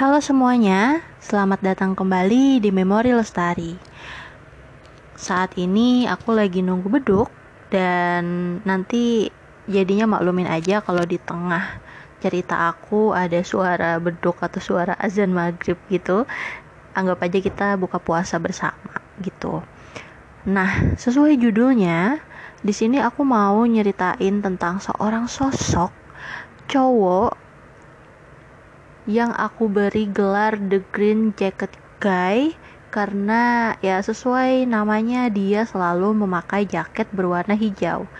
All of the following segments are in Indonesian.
Halo semuanya, selamat datang kembali di Memori Lestari. Saat ini aku lagi nunggu beduk dan nanti jadinya maklumin aja kalau di tengah cerita aku ada suara beduk atau suara azan maghrib gitu. Anggap aja kita buka puasa bersama gitu. Nah, sesuai judulnya, di sini aku mau nyeritain tentang seorang sosok cowok yang aku beri gelar The Green Jacket Guy karena ya sesuai namanya dia selalu memakai jaket berwarna hijau.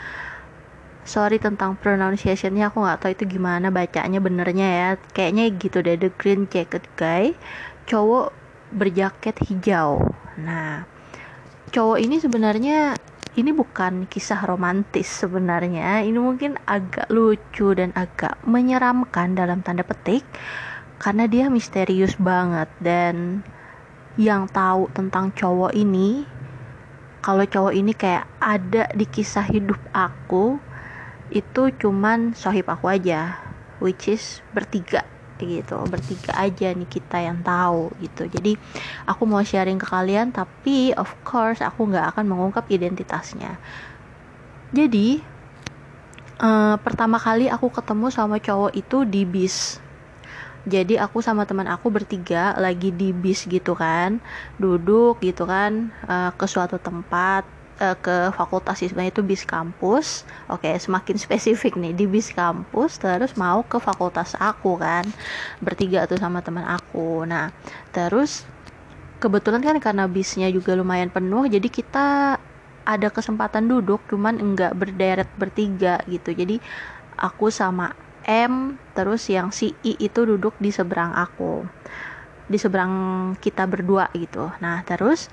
Sorry tentang pronunciationnya aku nggak tahu itu gimana bacanya benernya ya. Kayaknya gitu deh The Green Jacket Guy, cowok berjaket hijau. Nah, cowok ini sebenarnya ini bukan kisah romantis sebenarnya. Ini mungkin agak lucu dan agak menyeramkan dalam tanda petik karena dia misterius banget dan yang tahu tentang cowok ini kalau cowok ini kayak ada di kisah hidup aku itu cuman sohib aku aja which is bertiga gitu. Bertiga aja nih kita yang tahu gitu. Jadi aku mau sharing ke kalian tapi of course aku nggak akan mengungkap identitasnya. Jadi uh, pertama kali aku ketemu sama cowok itu di bis jadi aku sama teman aku bertiga lagi di bis gitu kan. Duduk gitu kan uh, ke suatu tempat uh, ke fakultas sebenarnya itu bis kampus. Oke semakin spesifik nih di bis kampus terus mau ke fakultas aku kan. Bertiga tuh sama teman aku. Nah terus kebetulan kan karena bisnya juga lumayan penuh jadi kita ada kesempatan duduk cuman enggak berderet bertiga gitu. Jadi aku sama M terus yang si I itu duduk di seberang aku. Di seberang kita berdua gitu. Nah terus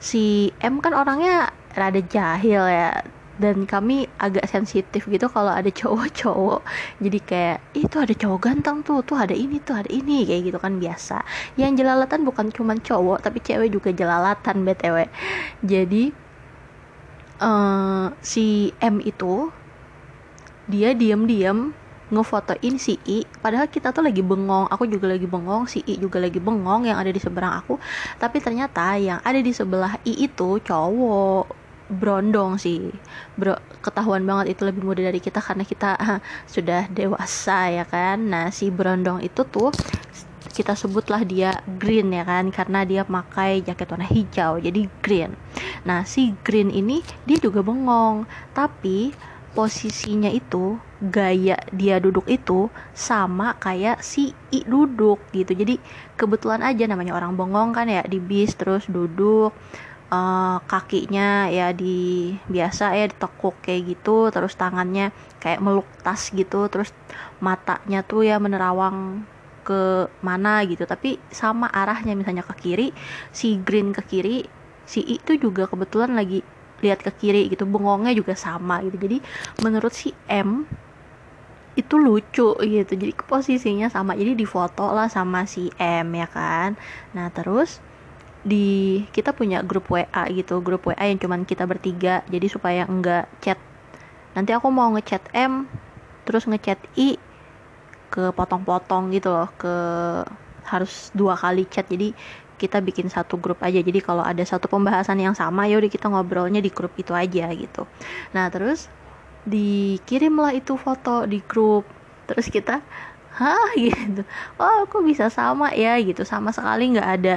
si M kan orangnya rada jahil ya. Dan kami agak sensitif gitu kalau ada cowok-cowok. Jadi kayak itu ada cowok ganteng tuh tuh ada ini tuh ada ini. Kayak gitu kan biasa. Yang jelalatan bukan cuma cowok tapi cewek juga jelalatan btw jadi uh, si M itu dia diam-diam ngefotoin si I. Padahal kita tuh lagi bengong aku juga lagi bengong si I juga lagi bengong yang ada di seberang aku. Tapi ternyata yang ada di sebelah I itu cowok. Brondong sih. Bro ketahuan banget itu lebih muda dari kita karena kita sudah dewasa ya kan? Nah si brondong itu tuh kita sebutlah dia green ya kan? Karena dia pakai jaket warna hijau jadi green. Nah si green ini dia juga bengong. Tapi posisinya itu gaya dia duduk itu sama kayak si I duduk gitu. Jadi kebetulan aja namanya orang bengong kan ya di bis terus duduk uh, kakinya ya di biasa ya ditekuk kayak gitu terus tangannya kayak meluk tas gitu terus matanya tuh ya menerawang ke mana gitu. Tapi sama arahnya misalnya ke kiri si green ke kiri si I itu juga kebetulan lagi lihat ke kiri gitu bengongnya juga sama gitu. Jadi menurut si M itu lucu gitu. Jadi posisinya sama jadi difoto lah sama si M ya kan? Nah terus di kita punya grup WA gitu. Grup WA yang cuman kita bertiga. Jadi supaya enggak chat. Nanti aku mau ngechat M terus ngechat I ke potong-potong gitu loh. Ke harus dua kali chat. Jadi kita bikin satu grup aja. Jadi kalau ada satu pembahasan yang sama ya udah kita ngobrolnya di grup itu aja gitu. Nah terus dikirimlah itu foto di grup. Terus kita hah? gitu. Oh aku bisa sama ya? Gitu. Sama sekali nggak ada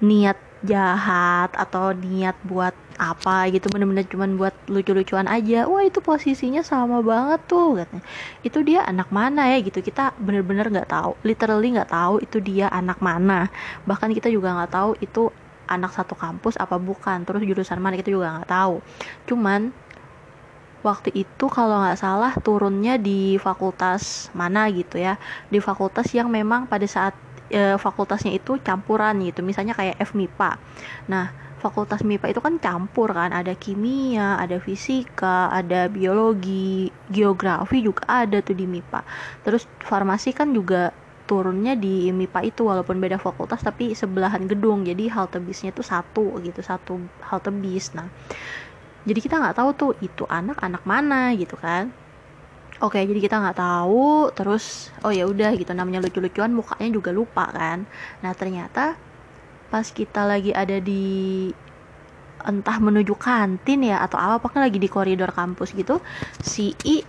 niat jahat atau niat buat apa gitu. Bener-bener cuman buat lucu-lucuan aja. Wah itu posisinya sama banget tuh katanya. Itu dia anak mana ya? Gitu. Kita bener-bener nggak -bener tahu. Literally nggak tahu itu dia anak mana. Bahkan kita juga nggak tahu itu anak satu kampus apa bukan. Terus jurusan mana kita juga nggak tahu. Cuman waktu itu kalau nggak salah turunnya di fakultas mana gitu ya. Di fakultas yang memang pada saat e, fakultasnya itu campuran gitu. Misalnya kayak FMIPA nah fakultas MIPA itu kan campur kan. Ada kimia ada fisika ada biologi geografi juga ada tuh di MIPA terus farmasi kan juga turunnya di MIPA itu walaupun beda fakultas tapi sebelahan gedung. Jadi halte bisnya tuh satu gitu satu halte bis. Nah jadi kita nggak tahu tuh itu anak anak mana gitu kan. Oke jadi kita nggak tahu terus oh ya udah gitu. Namanya lucu-lucuan mukanya juga lupa kan. Nah ternyata pas kita lagi ada di entah menuju kantin ya atau apa pokoknya lagi di koridor kampus gitu si I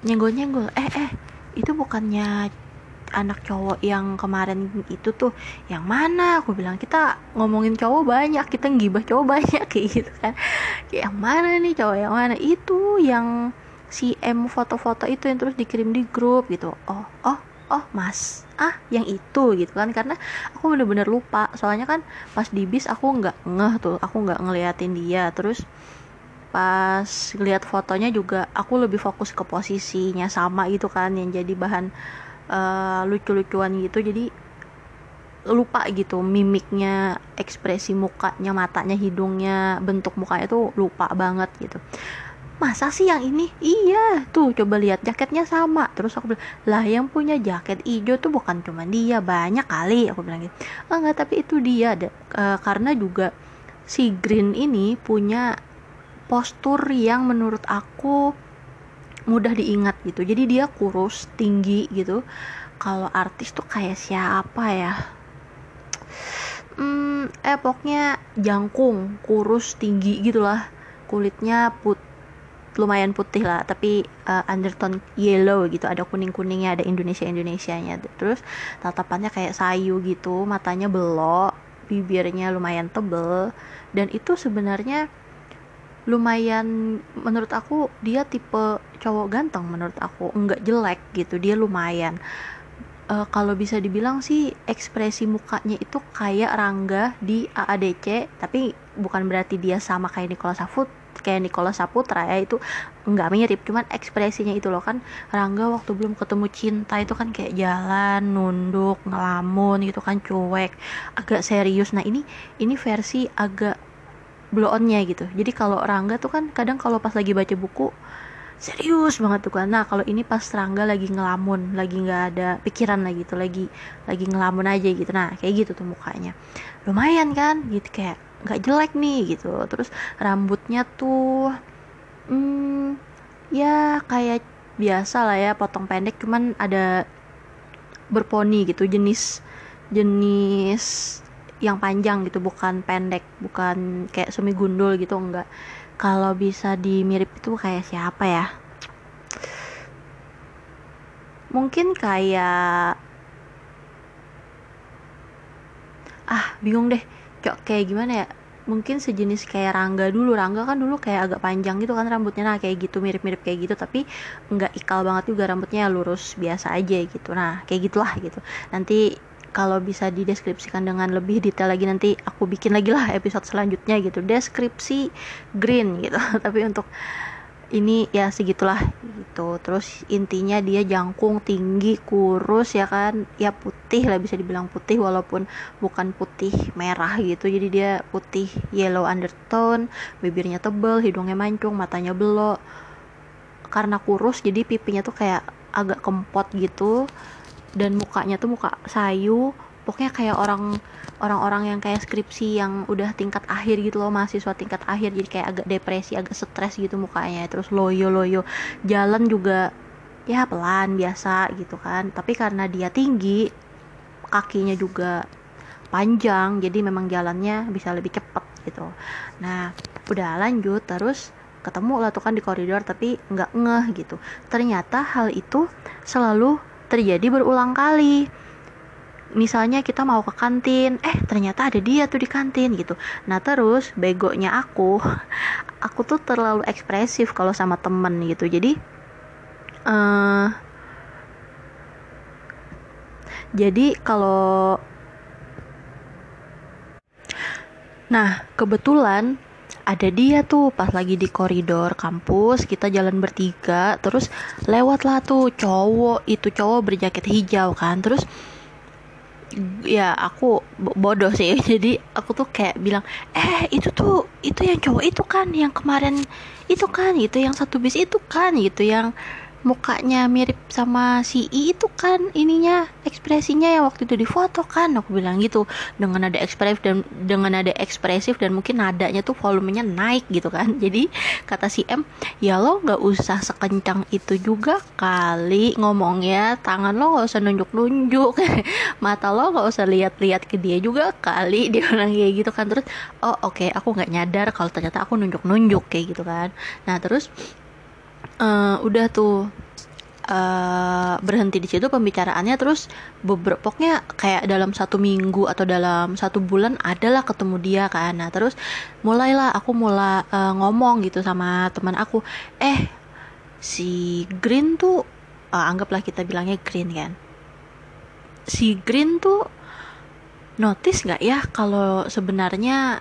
nyenggol-nyenggol eh eh itu bukannya anak cowok yang kemarin itu tuh yang mana? Aku bilang kita ngomongin cowok banyak kita ngibah cowok banyak kayak gitu kan. Yang mana nih cowok? Yang mana? Itu yang si M foto-foto itu yang terus dikirim di grup gitu. Oh oh oh mas. Ah yang itu gitu kan. Karena aku bener-bener lupa. Soalnya kan pas di bis aku nggak ngeh tuh aku nggak ngeliatin dia. Terus pas lihat fotonya juga aku lebih fokus ke posisinya sama gitu kan yang jadi bahan uh, lucu-lucuan gitu jadi lupa gitu mimiknya ekspresi mukanya matanya hidungnya bentuk mukanya tuh lupa banget gitu. Masa sih yang ini? Iya tuh coba lihat jaketnya sama. Terus aku bilang lah yang punya jaket hijau tuh bukan cuma dia banyak kali aku bilang gitu. Enggak tapi itu dia ada uh, karena juga si Green ini punya postur yang menurut aku mudah diingat gitu. Jadi dia kurus tinggi gitu. Kalau artis tuh kayak siapa ya? Hmm, eh jangkung kurus tinggi gitulah. Kulitnya put lumayan putih lah tapi uh, undertone yellow gitu. Ada kuning kuningnya ada Indonesia Indonesianya terus tatapannya kayak sayu gitu matanya belok bibirnya lumayan tebel. Dan itu sebenarnya lumayan menurut aku dia tipe cowok ganteng menurut aku. Enggak jelek gitu dia lumayan. Uh, kalau bisa dibilang sih ekspresi mukanya itu kayak Rangga di AADC tapi bukan berarti dia sama kayak Nicola Safut kayak Nicola Saputra ya itu nggak mirip. Cuman ekspresinya itu loh kan Rangga waktu belum ketemu cinta itu kan kayak jalan nunduk ngelamun gitu kan cuek agak serius. Nah ini ini versi agak blow onnya gitu. Jadi kalau Rangga tuh kan kadang kalau pas lagi baca buku serius banget tuh kan nah kalau ini pas Rangga lagi ngelamun lagi nggak ada pikiran lagi tuh lagi lagi ngelamun aja gitu. Nah kayak gitu tuh mukanya. Lumayan kan? Gitu kayak nggak jelek nih gitu. Terus rambutnya tuh hmm, ya kayak biasa lah ya potong pendek cuman ada berponi gitu jenis jenis yang panjang gitu bukan pendek bukan kayak semi gundul gitu enggak. Kalau bisa dimirip itu kayak siapa ya? Mungkin kayak ah bingung deh cok kayak gimana ya? Mungkin sejenis kayak Rangga dulu. Rangga kan dulu kayak agak panjang gitu kan rambutnya. Nah kayak gitu mirip-mirip kayak gitu tapi nggak ikal banget juga rambutnya lurus biasa aja gitu. Nah kayak gitulah gitu. Nanti kalau bisa dideskripsikan dengan lebih detail lagi nanti aku bikin lagi lah episode selanjutnya gitu. Deskripsi green gitu. Tapi untuk ini ya segitulah gitu. Terus intinya dia jangkung tinggi kurus ya kan? Ya putih lah bisa dibilang putih walaupun bukan putih merah gitu. Jadi dia putih yellow undertone bibirnya tebel hidungnya mancung matanya belok. Karena kurus jadi pipinya tuh kayak agak kempot gitu dan mukanya tuh muka sayu pokoknya kayak orang orang-orang yang kayak skripsi yang udah tingkat akhir gitu loh mahasiswa tingkat akhir jadi kayak agak depresi agak stres gitu mukanya terus loyo loyo jalan juga ya pelan biasa gitu kan. Tapi karena dia tinggi kakinya juga panjang jadi memang jalannya bisa lebih cepet gitu. Nah udah lanjut terus ketemu lah tuh kan di koridor tapi nggak ngeh gitu. Ternyata hal itu selalu terjadi berulang kali. Misalnya kita mau ke kantin eh ternyata ada dia tuh di kantin gitu. Nah terus begonya aku aku tuh terlalu ekspresif kalau sama temen gitu. Jadi uh, jadi kalau nah kebetulan ada dia tuh pas lagi di koridor kampus kita jalan bertiga terus lewatlah tuh cowok itu cowok berjaket hijau kan terus ya aku bodoh sih jadi aku tuh kayak bilang eh itu tuh itu yang cowok itu kan yang kemarin itu kan itu yang satu bis itu kan gitu yang mukanya mirip sama si I itu kan ininya ekspresinya yang waktu itu di foto kan aku bilang gitu. Dengan nada ekspresif dan dengan nada ekspresif dan mungkin nadanya tuh volumenya naik gitu kan. Jadi kata si M ya lo nggak usah sekencang itu juga kali ngomongnya. Tangan lo nggak usah nunjuk-nunjuk. Mata lo nggak usah lihat-lihat ke dia juga kali. Dia bilang kayak gitu kan. Terus oh oke okay, aku nggak nyadar kalau ternyata aku nunjuk-nunjuk kayak gitu kan. Nah terus uh, udah tuh. Uh, berhenti di situ pembicaraannya terus beberapa pokoknya kayak dalam satu minggu atau dalam satu bulan adalah ketemu dia kan. Nah terus mulailah aku mulai uh, ngomong gitu sama teman aku eh si Green tuh uh, anggaplah kita bilangnya Green kan. Si Green tuh notice nggak ya kalau sebenarnya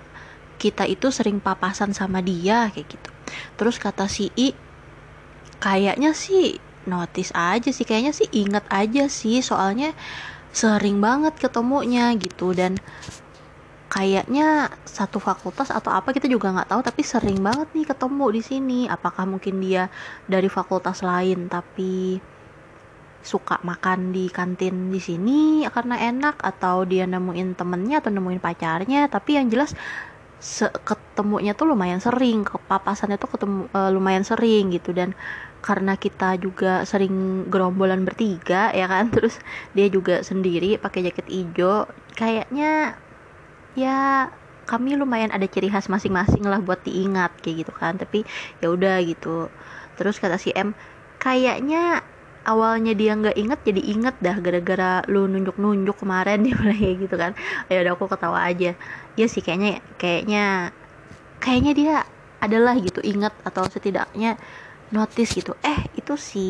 kita itu sering papasan sama dia? Kayak gitu. Terus kata si I kayaknya sih notice aja sih kayaknya sih inget aja sih soalnya sering banget ketemunya gitu. Dan kayaknya satu fakultas atau apa kita juga nggak tahu tapi sering banget nih ketemu di sini. Apakah mungkin dia dari fakultas lain tapi suka makan di kantin di sini karena enak atau dia nemuin temennya atau nemuin pacarnya? Tapi yang jelas ketemunya tuh lumayan sering kepapasannya tuh ketemu uh, lumayan sering gitu. Dan karena kita juga sering gerombolan bertiga ya kan? Terus dia juga sendiri pakai jaket hijau. Kayaknya ya kami lumayan ada ciri khas masing-masing lah buat diingat kayak gitu kan. Tapi ya udah gitu. Terus kata si M kayaknya awalnya dia nggak inget jadi inget dah gara-gara lu nunjuk-nunjuk kemarin. Dia kayak gitu kan. Ya udah aku ketawa aja. Ya sih kayaknya kayaknya kayaknya dia adalah gitu inget atau setidaknya notice gitu eh itu si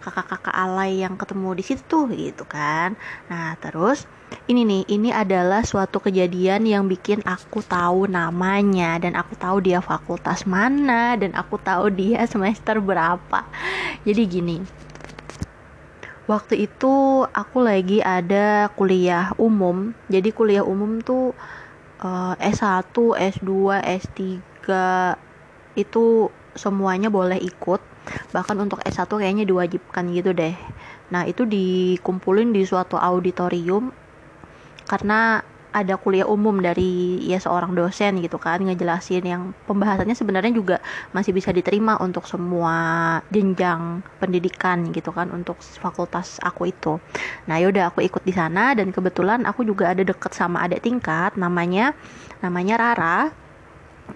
kakak-kakak alay yang ketemu di situ gitu kan. Nah terus ini nih ini adalah suatu kejadian yang bikin aku tahu namanya dan aku tahu dia fakultas mana dan aku tahu dia semester berapa. Jadi gini waktu itu aku lagi ada kuliah umum. Jadi kuliah umum tuh uh, S1, S2, S3 itu semuanya boleh ikut bahkan untuk S1 kayaknya diwajibkan gitu deh nah itu dikumpulin di suatu auditorium karena ada kuliah umum dari ya seorang dosen gitu kan ngejelasin yang pembahasannya sebenarnya juga masih bisa diterima untuk semua jenjang pendidikan gitu kan untuk fakultas aku itu. Nah yaudah aku ikut di sana dan kebetulan aku juga ada deket sama adik tingkat namanya namanya Rara.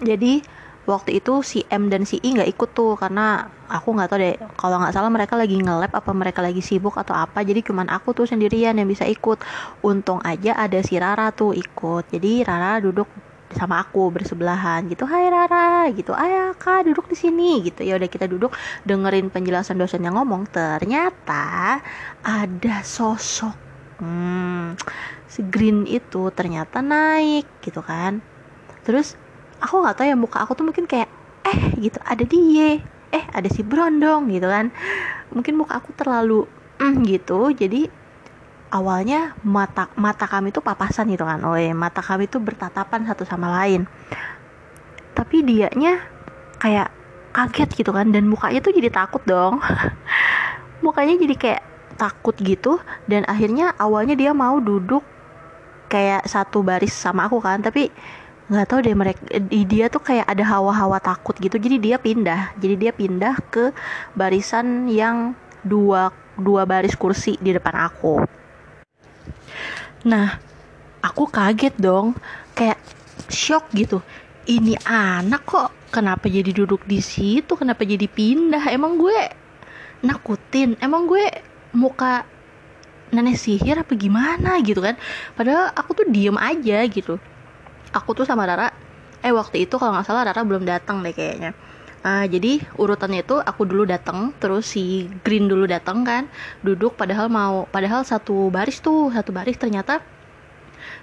Jadi waktu itu si M dan si I nggak ikut tuh karena aku nggak tahu deh kalau nggak salah mereka lagi nge-lab apa mereka lagi sibuk atau apa jadi cuman aku tuh sendirian yang bisa ikut. Untung aja ada si Rara tuh ikut jadi Rara duduk sama aku bersebelahan gitu Hai Rara gitu ayah kak duduk di sini gitu. Ya udah kita duduk dengerin penjelasan dosen yang ngomong ternyata ada sosok hmm, si Green itu ternyata naik gitu kan. Terus aku nggak tahu ya muka aku tuh mungkin kayak eh gitu ada dia eh ada si Brondong gitu kan. Mungkin muka aku terlalu mm, gitu. Jadi awalnya mata mata kami tuh papasan gitu kan oh ya mata kami tuh bertatapan satu sama lain. Tapi dianya kayak kaget gitu kan dan mukanya tuh jadi takut dong. Mukanya jadi kayak takut gitu dan akhirnya awalnya dia mau duduk kayak satu baris sama aku kan tapi nggak tahu deh mereka di dia tuh kayak ada hawa-hawa takut gitu. Jadi dia pindah. Jadi dia pindah ke barisan yang dua dua baris kursi di depan aku. Nah aku kaget dong. Kayak shock gitu. Ini anak kok kenapa jadi duduk di situ? Kenapa jadi pindah? Emang gue nakutin? Emang gue muka nenek sihir apa gimana gitu kan? Padahal aku tuh diem aja gitu aku tuh sama Rara eh waktu itu kalau nggak salah Rara belum datang deh kayaknya Uh, jadi urutannya itu aku dulu datang, terus si Green dulu datang kan, duduk padahal mau padahal satu baris tuh, satu baris ternyata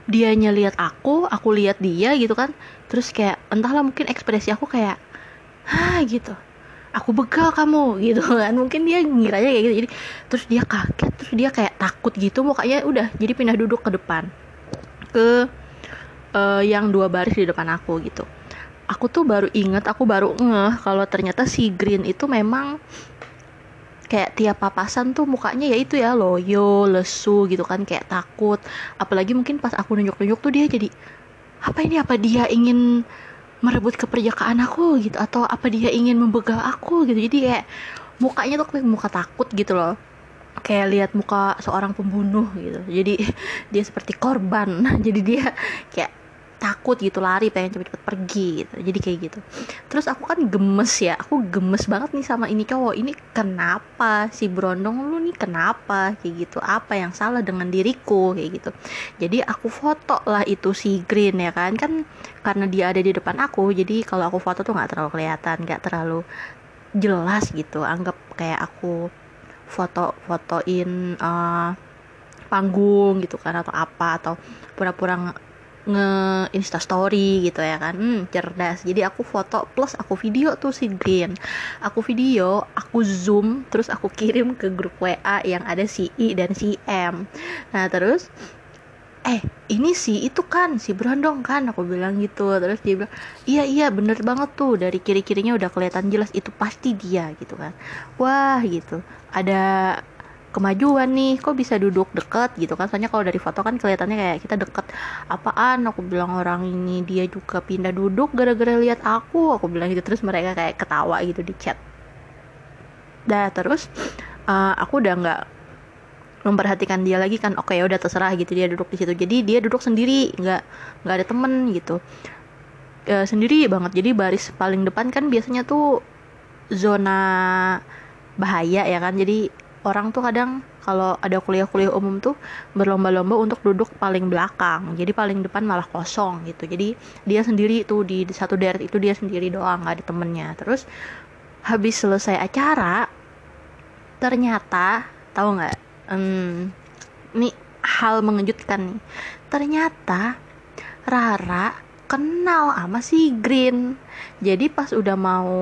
dia lihat aku, aku lihat dia gitu kan. Terus kayak entahlah mungkin ekspresi aku kayak hah gitu. Aku begal kamu gitu kan. Mungkin dia ngiranya kayak gitu. Jadi terus dia kaget, terus dia kayak takut gitu mukanya udah jadi pindah duduk ke depan. Ke uh, yang dua baris di depan aku gitu. Aku tuh baru inget aku baru ngeh kalau ternyata si Green itu memang kayak tiap papasan tuh mukanya ya itu ya loyo lesu gitu kan kayak takut. Apalagi mungkin pas aku nunjuk-nunjuk tuh dia jadi apa ini? Apa dia ingin merebut keperjakaan aku? gitu. Atau apa dia ingin membegal aku? gitu. Jadi kayak mukanya tuh kayak muka takut gitu loh. Kayak lihat muka seorang pembunuh gitu. Jadi dia seperti korban. Jadi dia kayak takut gitu lari pengen cepet-cepet pergi gitu. Jadi kayak gitu. Terus aku kan gemes ya aku gemes banget nih sama ini cowok. Ini kenapa si Brondong lu nih kenapa? Kayak gitu. Apa yang salah dengan diriku? Kayak gitu. Jadi aku foto lah itu si Green ya kan. Kan karena dia ada di depan aku jadi kalau aku foto tuh nggak terlalu kelihatan nggak terlalu jelas gitu. Anggap kayak aku foto-fotoin uh, panggung gitu kan atau apa atau pura-pura nge insta story gitu ya kan. Hmm, cerdas. Jadi aku foto plus aku video tuh si Green. Aku video aku zoom terus aku kirim ke grup WA yang ada si I dan si M. Nah terus eh ini si itu kan si Brondong kan? Aku bilang gitu. Terus dia bilang iya iya bener banget tuh. Dari kiri kirinya udah kelihatan jelas. Itu pasti dia gitu kan. Wah gitu. Ada kemajuan nih kok bisa duduk deket gitu kan? Soalnya kalau dari foto kan kelihatannya kayak kita deket apaan? Aku bilang orang ini dia juga pindah duduk gara-gara lihat aku. Aku bilang gitu terus mereka kayak ketawa gitu di chat. Dah terus uh, aku udah nggak memperhatikan dia lagi kan oke ya udah terserah gitu dia duduk di situ. Jadi dia duduk sendiri nggak nggak ada temen gitu. E, sendiri banget. Jadi baris paling depan kan biasanya tuh zona bahaya ya kan? Jadi orang tuh kadang kalau ada kuliah-kuliah umum tuh berlomba-lomba untuk duduk paling belakang. Jadi paling depan malah kosong gitu. Jadi dia sendiri tuh di, satu deret itu dia sendiri doang nggak ada temennya. Terus habis selesai acara ternyata tahu nggak? Hmm, ini hal mengejutkan nih. Ternyata Rara kenal sama si Green. Jadi pas udah mau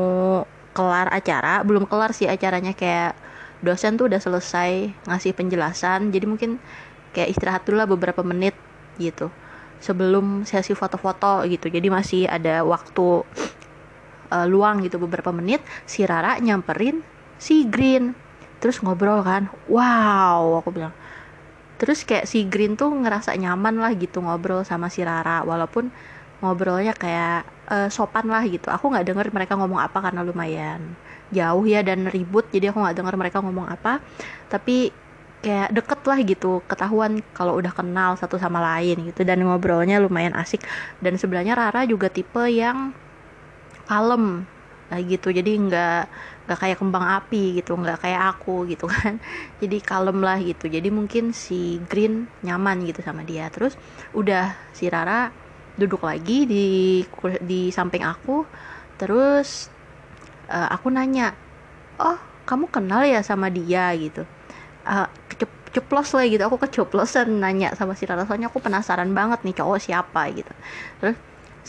kelar acara belum kelar sih acaranya kayak dosen tuh udah selesai ngasih penjelasan jadi mungkin kayak istirahat dulu lah beberapa menit gitu sebelum sesi foto-foto gitu. Jadi masih ada waktu uh, luang gitu beberapa menit si Rara nyamperin si Green terus ngobrol kan. Wow aku bilang. Terus kayak si Green tuh ngerasa nyaman lah gitu ngobrol sama si Rara walaupun ngobrolnya kayak uh, sopan lah gitu. Aku nggak denger mereka ngomong apa karena lumayan jauh ya dan ribut jadi aku nggak dengar mereka ngomong apa. Tapi kayak deket lah gitu ketahuan kalau udah kenal satu sama lain gitu dan ngobrolnya lumayan asik. Dan sebenarnya Rara juga tipe yang kalem lah gitu. Jadi nggak nggak kayak kembang api gitu nggak kayak aku gitu kan. Jadi kalem lah gitu. Jadi mungkin si Green nyaman gitu sama dia. Terus udah si Rara duduk lagi di di samping aku. Terus uh, aku nanya oh kamu kenal ya sama dia? gitu. Uh, ceplos lah gitu. Aku keceplosan nanya sama si Rara soalnya aku penasaran banget nih cowok siapa gitu. Terus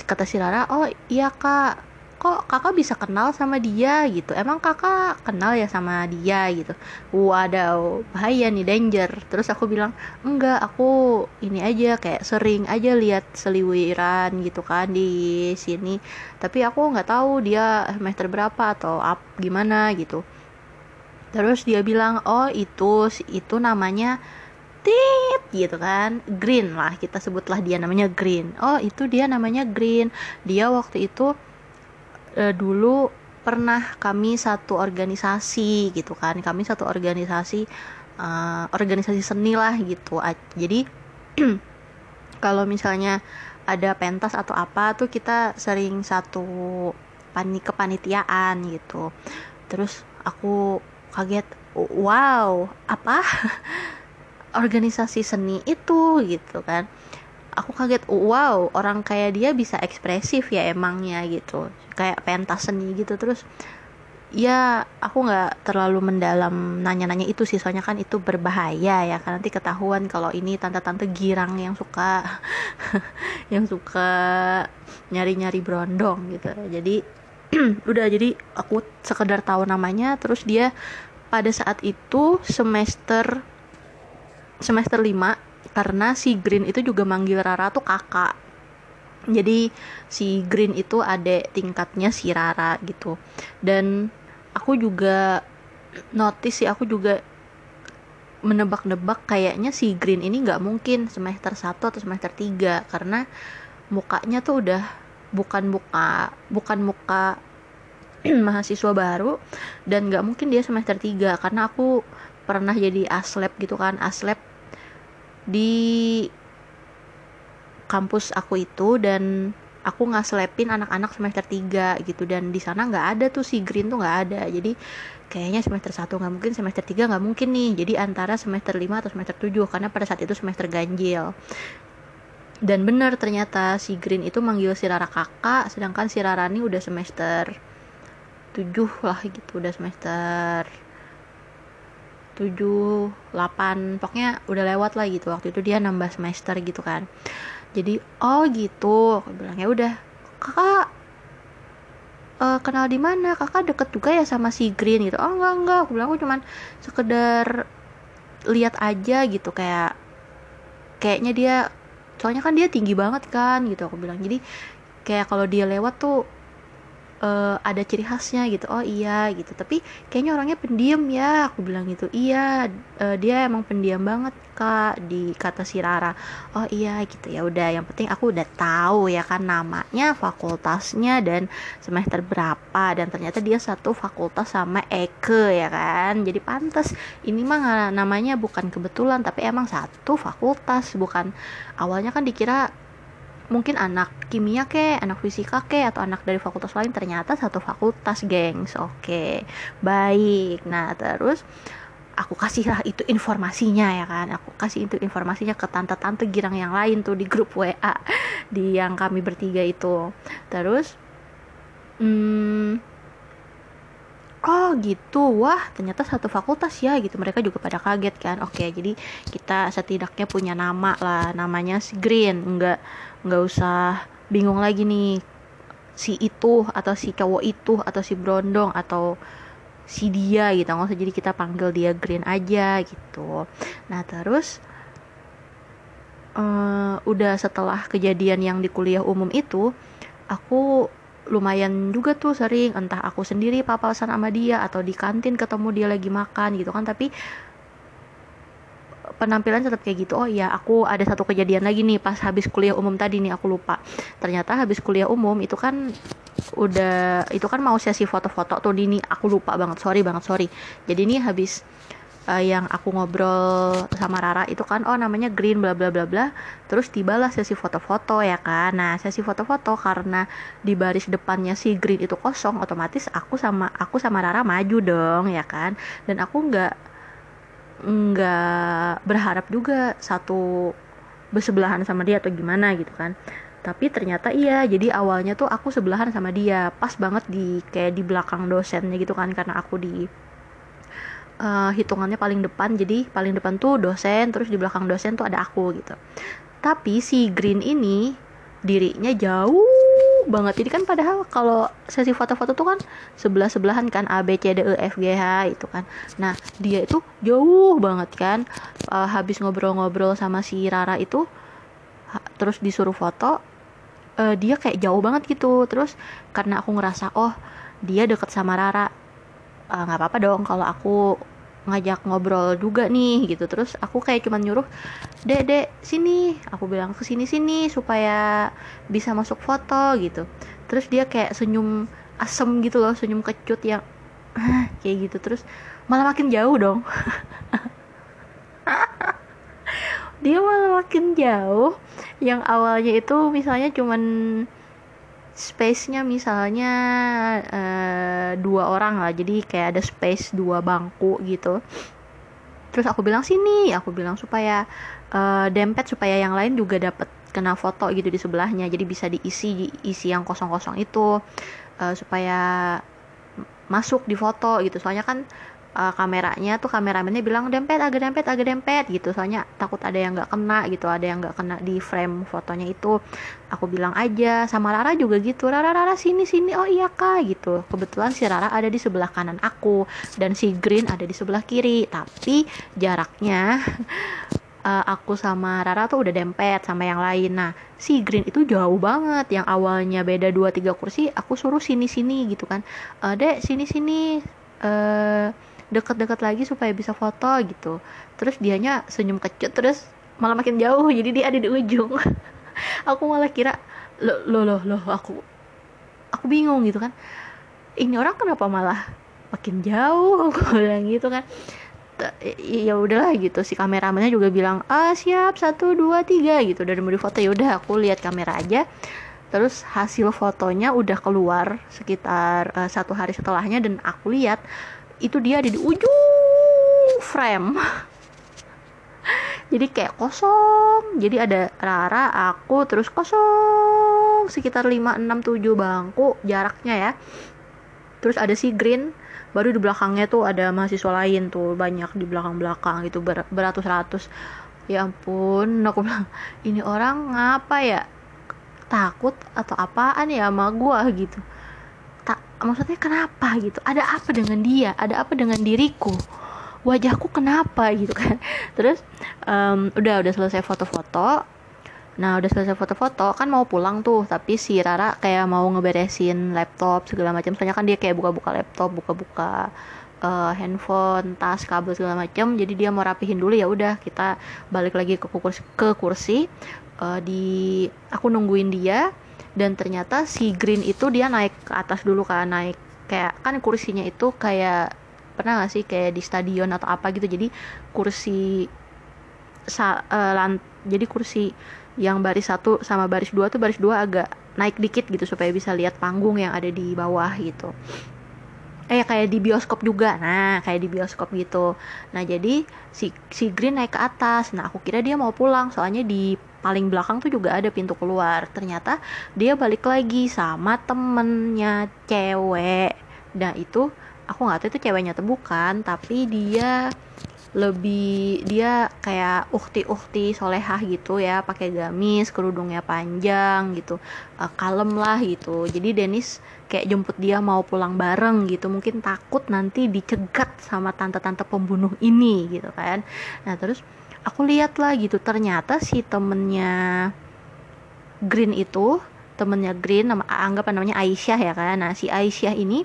kata si Rara oh iya kak kok kakak bisa kenal sama dia gitu? Emang kakak kenal ya sama dia gitu? Waduh bahaya nih danger. Terus aku bilang enggak aku ini aja kayak sering aja lihat seliwiran gitu kan di sini. Tapi aku nggak tahu dia semester berapa atau up gimana gitu. Terus dia bilang oh itu itu namanya tit gitu kan. Green lah kita sebutlah dia namanya green. Oh itu dia namanya green. Dia waktu itu uh, dulu pernah kami satu organisasi gitu kan. Kami satu organisasi uh, organisasi seni lah gitu. Jadi kalau misalnya ada pentas atau apa tuh kita sering satu panik kepanitiaan gitu. Terus aku kaget wow apa organisasi seni itu? gitu kan aku kaget wow orang kayak dia bisa ekspresif ya emangnya gitu. Kayak pentas seni gitu. Terus ya aku nggak terlalu mendalam nanya-nanya itu sih. Soalnya kan itu berbahaya ya kan nanti ketahuan kalau ini tante-tante girang yang suka yang suka nyari-nyari berondong gitu. Jadi udah jadi aku sekedar tahu namanya terus dia pada saat itu semester semester 5 karena si Green itu juga manggil Rara tuh kakak. Jadi si Green itu adek tingkatnya si Rara gitu. Dan aku juga notice sih aku juga menebak-nebak kayaknya si Green ini nggak mungkin semester 1 atau semester 3 karena mukanya tuh udah bukan muka bukan muka mahasiswa baru dan nggak mungkin dia semester 3 karena aku pernah jadi aslep gitu kan aslep di kampus aku itu dan aku ngaslepin anak-anak semester 3 gitu. Dan di sana nggak ada tuh si green tuh nggak ada. Jadi kayaknya semester 1 nggak mungkin semester 3 nggak mungkin nih. Jadi antara semester 5 atau semester 7 karena pada saat itu semester ganjil. Dan benar ternyata si Green itu manggil si Rara kakak sedangkan si Rara ini udah semester 7 lah gitu udah semester 7, 8 pokoknya udah lewat lah gitu. Waktu itu dia nambah semester gitu kan. Jadi oh gitu. Aku bilang ya udah kakak uh, kenal di mana? Kakak deket juga ya sama si Green gitu. Oh enggak enggak. Aku bilang aku cuman sekedar lihat aja gitu kayak kayaknya dia soalnya kan dia tinggi banget kan gitu. Aku bilang. Jadi kayak kalau dia lewat tuh uh, ada ciri khasnya gitu oh iya gitu. Tapi kayaknya orangnya pendiam ya aku bilang gitu. Iya uh, dia emang pendiam banget kak di kata si Rara. Oh iya gitu ya udah. Yang penting aku udah tahu ya kan namanya fakultasnya dan semester berapa. Dan ternyata dia satu fakultas sama Eke ya kan. Jadi pantas. Ini mah namanya bukan kebetulan tapi emang satu fakultas. Bukan awalnya kan dikira mungkin anak kimia ke, anak fisika ke, atau anak dari fakultas lain ternyata satu fakultas, gengs. Oke, baik. Nah, terus aku kasih lah itu informasinya ya kan aku kasih itu informasinya ke tante-tante girang yang lain tuh di grup WA di yang kami bertiga itu terus hmm, oh gitu. Wah ternyata satu fakultas ya gitu. Mereka juga pada kaget kan. Oke jadi kita setidaknya punya nama lah. Namanya si Green. Enggak nggak usah bingung lagi nih. Si itu atau si cowok itu atau si brondong atau si dia gitu. Nggak usah jadi kita panggil dia green aja gitu. Nah terus uh, udah setelah kejadian yang di kuliah umum itu aku lumayan juga tuh sering. Entah aku sendiri papasan sama dia atau di kantin ketemu dia lagi makan gitu kan. Tapi penampilan tetap kayak gitu. Oh iya aku ada satu kejadian lagi nih pas habis kuliah umum tadi nih aku lupa. Ternyata habis kuliah umum itu kan udah itu kan mau sesi foto-foto tuh ini aku lupa banget. Sorry banget sorry. Jadi nih habis uh, yang aku ngobrol sama Rara itu kan oh namanya Green bla bla bla bla. Terus tibalah sesi foto-foto ya kan? Nah sesi foto-foto karena di baris depannya si Green itu kosong otomatis aku sama aku sama Rara maju dong ya kan? Dan aku nggak nggak berharap juga satu bersebelahan sama dia atau gimana gitu kan. Tapi ternyata iya jadi awalnya tuh aku sebelahan sama dia. Pas banget di kayak di belakang dosennya gitu kan karena aku di uh, hitungannya paling depan. Jadi paling depan tuh dosen terus di belakang dosen tuh ada aku gitu. Tapi si Green ini dirinya jauh banget. Jadi kan padahal kalau sesi foto-foto tuh kan sebelah sebelahan kan A B C D E F G H itu kan. Nah dia itu jauh banget kan. Uh, habis ngobrol-ngobrol sama si Rara itu terus disuruh foto uh, dia kayak jauh banget gitu. Terus karena aku ngerasa oh dia deket sama Rara nggak uh, apa-apa dong kalau aku ngajak ngobrol juga nih gitu. Terus aku kayak cuman nyuruh dek dek sini. Aku bilang ke sini sini supaya bisa masuk foto gitu. Terus dia kayak senyum asem gitu loh senyum kecut yang kayak gitu. Terus malah makin jauh dong. Dia malah makin jauh. Yang awalnya itu misalnya cuman space-nya misalnya uh, dua orang lah. Jadi kayak ada space dua bangku gitu. Terus aku bilang sini. Aku bilang supaya uh, dempet supaya yang lain juga dapat kena foto gitu di sebelahnya. Jadi bisa diisi diisi yang kosong-kosong itu uh, supaya masuk di foto gitu. Soalnya kan uh, kameranya tuh kameramennya bilang dempet agak dempet agak dempet gitu. Soalnya takut ada yang nggak kena gitu ada yang nggak kena di frame fotonya itu. Aku bilang aja sama Rara juga gitu. Rara Rara sini sini. Oh iya kak gitu. Kebetulan si Rara ada di sebelah kanan aku dan si Green ada di sebelah kiri. Tapi jaraknya uh, aku sama Rara tuh udah dempet sama yang lain. Nah si Green itu jauh banget. Yang awalnya beda 2-3 kursi aku suruh sini-sini gitu kan. Uh, dek sini-sini deket-deket lagi supaya bisa foto gitu. Terus dianya senyum kecut terus malah makin jauh jadi dia ada di ujung. Aku malah kira lo lo lo lo aku aku bingung gitu kan. Ini orang kenapa malah makin jauh? Aku bilang gitu kan. Ya udahlah gitu. Si kameramennya juga bilang ah siap satu dua tiga gitu. Udah mau foto ya udah aku lihat kamera aja. Terus hasil fotonya udah keluar sekitar uh, satu hari setelahnya dan aku lihat itu dia ada di ujung frame. Jadi kayak kosong. Jadi ada Rara aku terus kosong. Sekitar 5 6 7 bangku jaraknya ya. Terus ada si Green. Baru di belakangnya tuh ada mahasiswa lain tuh. Banyak di belakang-belakang gitu ber beratus-ratus. Ya ampun aku bilang ini orang ngapa ya? Takut atau apaan ya sama gua? Gitu maksudnya kenapa gitu? Ada apa dengan dia? Ada apa dengan diriku? Wajahku kenapa gitu kan? Terus um, udah udah selesai foto-foto. Nah udah selesai foto-foto kan mau pulang tuh. Tapi si Rara kayak mau ngeberesin laptop segala macam soalnya kan dia kayak buka-buka laptop buka-buka uh, handphone tas kabel segala macam jadi dia mau rapihin dulu ya udah kita balik lagi ke kursi, ke kursi. Uh, di aku nungguin dia dan ternyata si Green itu dia naik ke atas dulu kan naik kayak kan kursinya itu kayak pernah gak sih kayak di stadion atau apa gitu. Jadi kursi sa, uh, lant, jadi kursi yang baris satu sama baris dua tuh baris dua agak naik dikit gitu supaya bisa lihat panggung yang ada di bawah gitu. Eh kayak di bioskop juga. Nah kayak di bioskop gitu. Nah jadi si si Green naik ke atas. Nah aku kira dia mau pulang. Soalnya di paling belakang tuh juga ada pintu keluar. Ternyata dia balik lagi sama temennya cewek. Nah itu aku nggak tahu itu ceweknya atau bukan tapi dia lebih dia kayak ukti-ukti solehah gitu ya pakai gamis kerudungnya panjang gitu uh, kalem lah gitu. Jadi Dennis kayak jemput dia mau pulang bareng gitu. Mungkin takut nanti dicegat sama tante-tante pembunuh ini gitu kan. Nah terus aku lihat lah gitu ternyata si temennya Green itu temennya Green nama anggap namanya Aisyah ya kan. Nah si Aisyah ini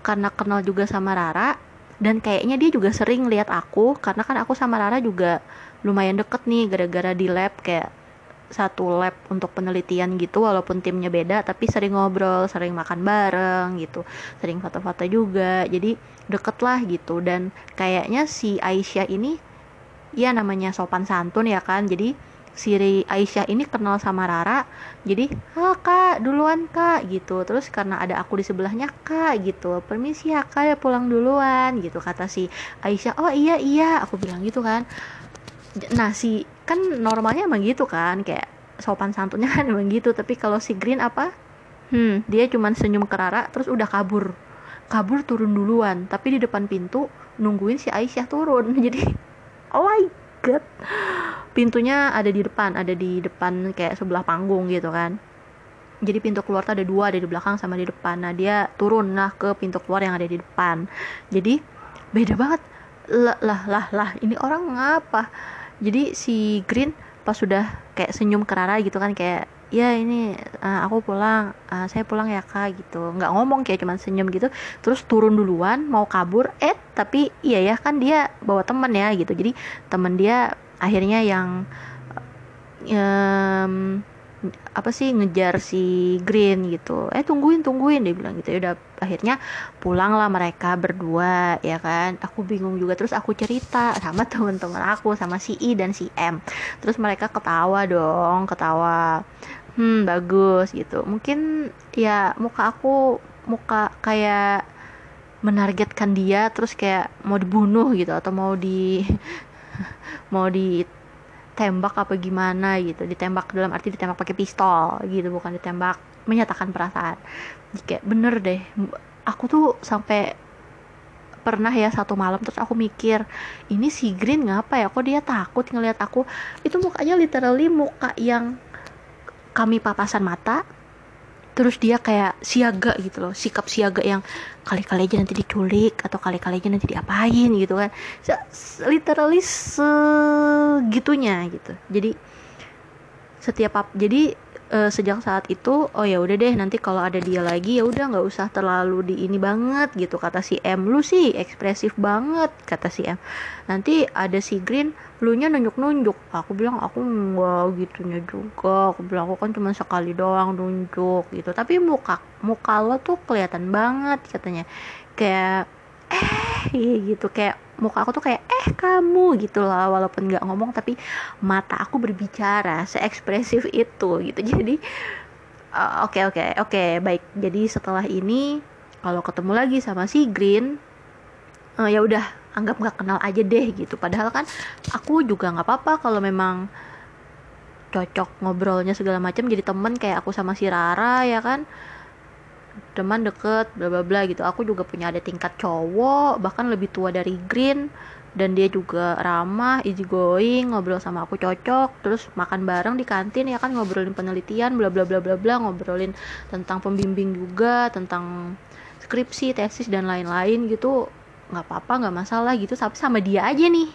karena kenal juga sama Rara dan kayaknya dia juga sering lihat aku karena kan aku sama Rara juga lumayan deket nih gara-gara di lab kayak satu lab untuk penelitian gitu walaupun timnya beda tapi sering ngobrol sering makan bareng gitu sering foto-foto juga. Jadi deket lah gitu. Dan kayaknya si Aisyah ini ya namanya sopan santun ya kan jadi si Aisyah ini kenal sama Rara. Jadi ah kak duluan kak gitu. Terus karena ada aku di sebelahnya kak gitu. Permisi ya kak ya pulang duluan gitu. Kata si Aisyah oh iya iya aku bilang gitu kan. Nah si kan normalnya emang gitu kan kayak sopan santunnya kan emang gitu. Tapi kalau si Green apa? Hmm dia cuman senyum ke Rara terus udah kabur. Kabur turun duluan tapi di depan pintu nungguin si Aisyah turun. Jadi oh my god. Pintunya ada di depan ada di depan kayak sebelah panggung gitu kan. Jadi pintu keluar tuh ada dua ada di belakang sama di depan. Nah dia turun lah ke pintu keluar yang ada di depan. Jadi beda banget. Lah lah lah lah ini orang ngapa? Jadi si Green pas sudah kayak senyum kerara gitu kan kayak ya ini uh, aku pulang uh, saya pulang ya kak gitu. Nggak ngomong kayak cuman senyum gitu. Terus turun duluan mau kabur eh tapi iya ya kan dia bawa temen ya gitu. Jadi temen dia akhirnya yang um, apa sih ngejar si Green gitu. Eh tungguin tungguin dia bilang gitu. Ya udah akhirnya pulang lah mereka berdua ya kan. Aku bingung juga. Terus aku cerita sama teman-teman aku sama si I dan si M. Terus mereka ketawa dong ketawa hmm bagus gitu. Mungkin ya muka aku muka kayak menargetkan dia terus kayak mau dibunuh gitu atau mau di mau di ditembak apa gimana gitu. Ditembak dalam arti ditembak pakai pistol gitu bukan ditembak menyatakan perasaan. Kayak bener deh aku tuh sampai pernah ya satu malam terus aku mikir ini si Green ngapa ya? Kok dia takut ngelihat aku itu mukanya literally muka yang kami papasan mata terus dia kayak siaga gitu loh sikap siaga yang kali-kali aja nanti diculik atau kali-kali aja nanti diapain gitu kan. Literally segitunya gitu. Jadi setiap jadi uh, sejak saat itu oh ya udah deh nanti kalau ada dia lagi ya udah nggak usah terlalu di ini banget gitu. Kata si M lu sih ekspresif banget kata si M. Nanti ada si Green lu nya nunjuk nunjuk aku bilang aku enggak gitunya juga. Aku bilang aku kan cuma sekali doang nunjuk gitu. Tapi muka muka lo tuh kelihatan banget katanya. Kayak eh gitu. Kayak muka aku tuh kayak eh kamu gitu lah walaupun nggak ngomong tapi mata aku berbicara seekspresif itu gitu. Jadi eh, oke oke oke baik. Jadi setelah ini kalau ketemu lagi sama si Green uh, ya udah anggap nggak kenal aja deh gitu. Padahal kan aku juga nggak apa-apa kalau memang cocok ngobrolnya segala macam jadi temen kayak aku sama si Rara ya kan teman deket bla bla bla gitu. Aku juga punya ada tingkat cowok bahkan lebih tua dari Green. Dan dia juga ramah easy going ngobrol sama aku cocok. Terus makan bareng di kantin ya kan ngobrolin penelitian bla bla bla bla bla ngobrolin tentang pembimbing juga tentang skripsi tesis dan lain-lain gitu. Nggak apa-apa nggak masalah gitu. Tapi sama dia aja nih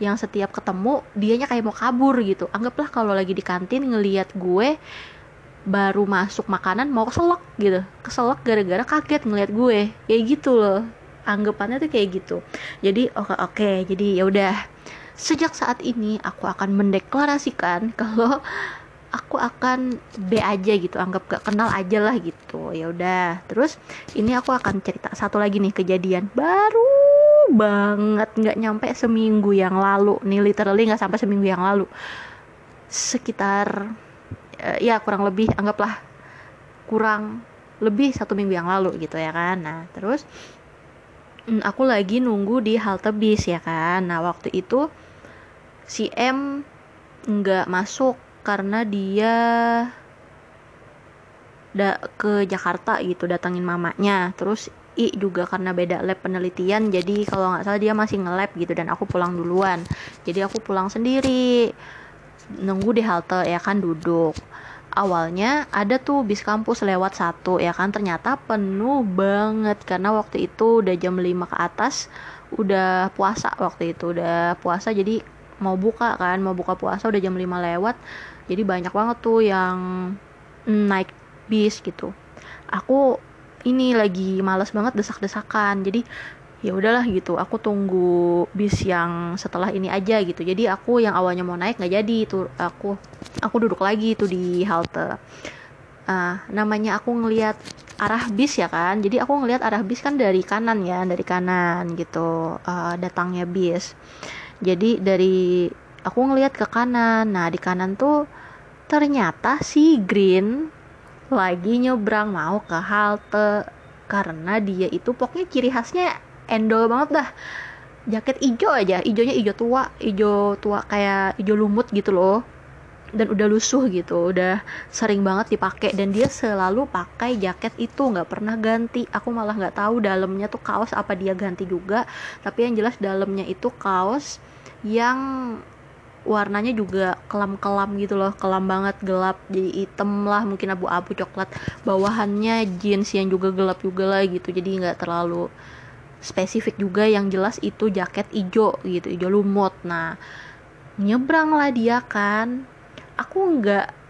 yang setiap ketemu dianya kayak mau kabur gitu. Anggaplah kalau lagi di kantin ngelihat gue baru masuk makanan mau keselak gitu. Keselak gara-gara kaget ngeliat gue. Kayak gitu loh. Anggapannya tuh kayak gitu. Jadi oke okay, oke. Okay, jadi ya udah. Sejak saat ini aku akan mendeklarasikan kalau aku akan B aja gitu. Anggap gak kenal aja lah gitu. Ya udah. Terus ini aku akan cerita satu lagi nih kejadian baru banget. Nggak nyampe seminggu yang lalu. Nih literally nggak sampai seminggu yang lalu. Sekitar uh, ya kurang lebih anggaplah kurang lebih satu minggu yang lalu gitu ya kan. Nah terus mm, aku lagi nunggu di halte bis ya kan. Nah waktu itu si M nggak masuk karena dia da ke Jakarta gitu datangin mamanya. Terus I juga karena beda lab penelitian jadi kalau nggak salah dia masih nge-lab gitu dan aku pulang duluan. Jadi aku pulang sendiri nunggu di halte ya kan duduk awalnya ada tuh bis kampus lewat satu ya kan? Ternyata penuh banget karena waktu itu udah jam 5 ke atas udah puasa waktu itu udah puasa jadi mau buka kan mau buka puasa udah jam 5 lewat. Jadi banyak banget tuh yang naik bis gitu. Aku ini lagi males banget desak-desakan jadi ya udahlah gitu aku tunggu bis yang setelah ini aja gitu. Jadi aku yang awalnya mau naik nggak jadi itu aku aku duduk lagi tuh di halte. Uh, namanya aku ngelihat arah bis ya kan? Jadi aku ngelihat arah bis kan dari kanan ya dari kanan gitu uh, datangnya bis. Jadi dari aku ngelihat ke kanan. Nah di kanan tuh ternyata si Green lagi nyebrang mau ke halte. Karena dia itu pokoknya ciri khasnya endol banget dah. Jaket hijau aja hijaunya hijau tua hijau tua kayak hijau lumut gitu loh. Dan udah lusuh gitu udah sering banget dipakai. Dan dia selalu pakai jaket itu nggak pernah ganti. Aku malah nggak tahu dalamnya tuh kaos apa dia ganti juga. Tapi yang jelas dalamnya itu kaos yang warnanya juga kelam-kelam gitu loh. Kelam banget gelap jadi hitam lah mungkin abu-abu coklat bawahannya jeans yang juga gelap juga lah gitu. Jadi nggak terlalu spesifik juga yang jelas itu jaket ijo gitu ijo lumut. Nah nyebrang lah dia kan. Aku nggak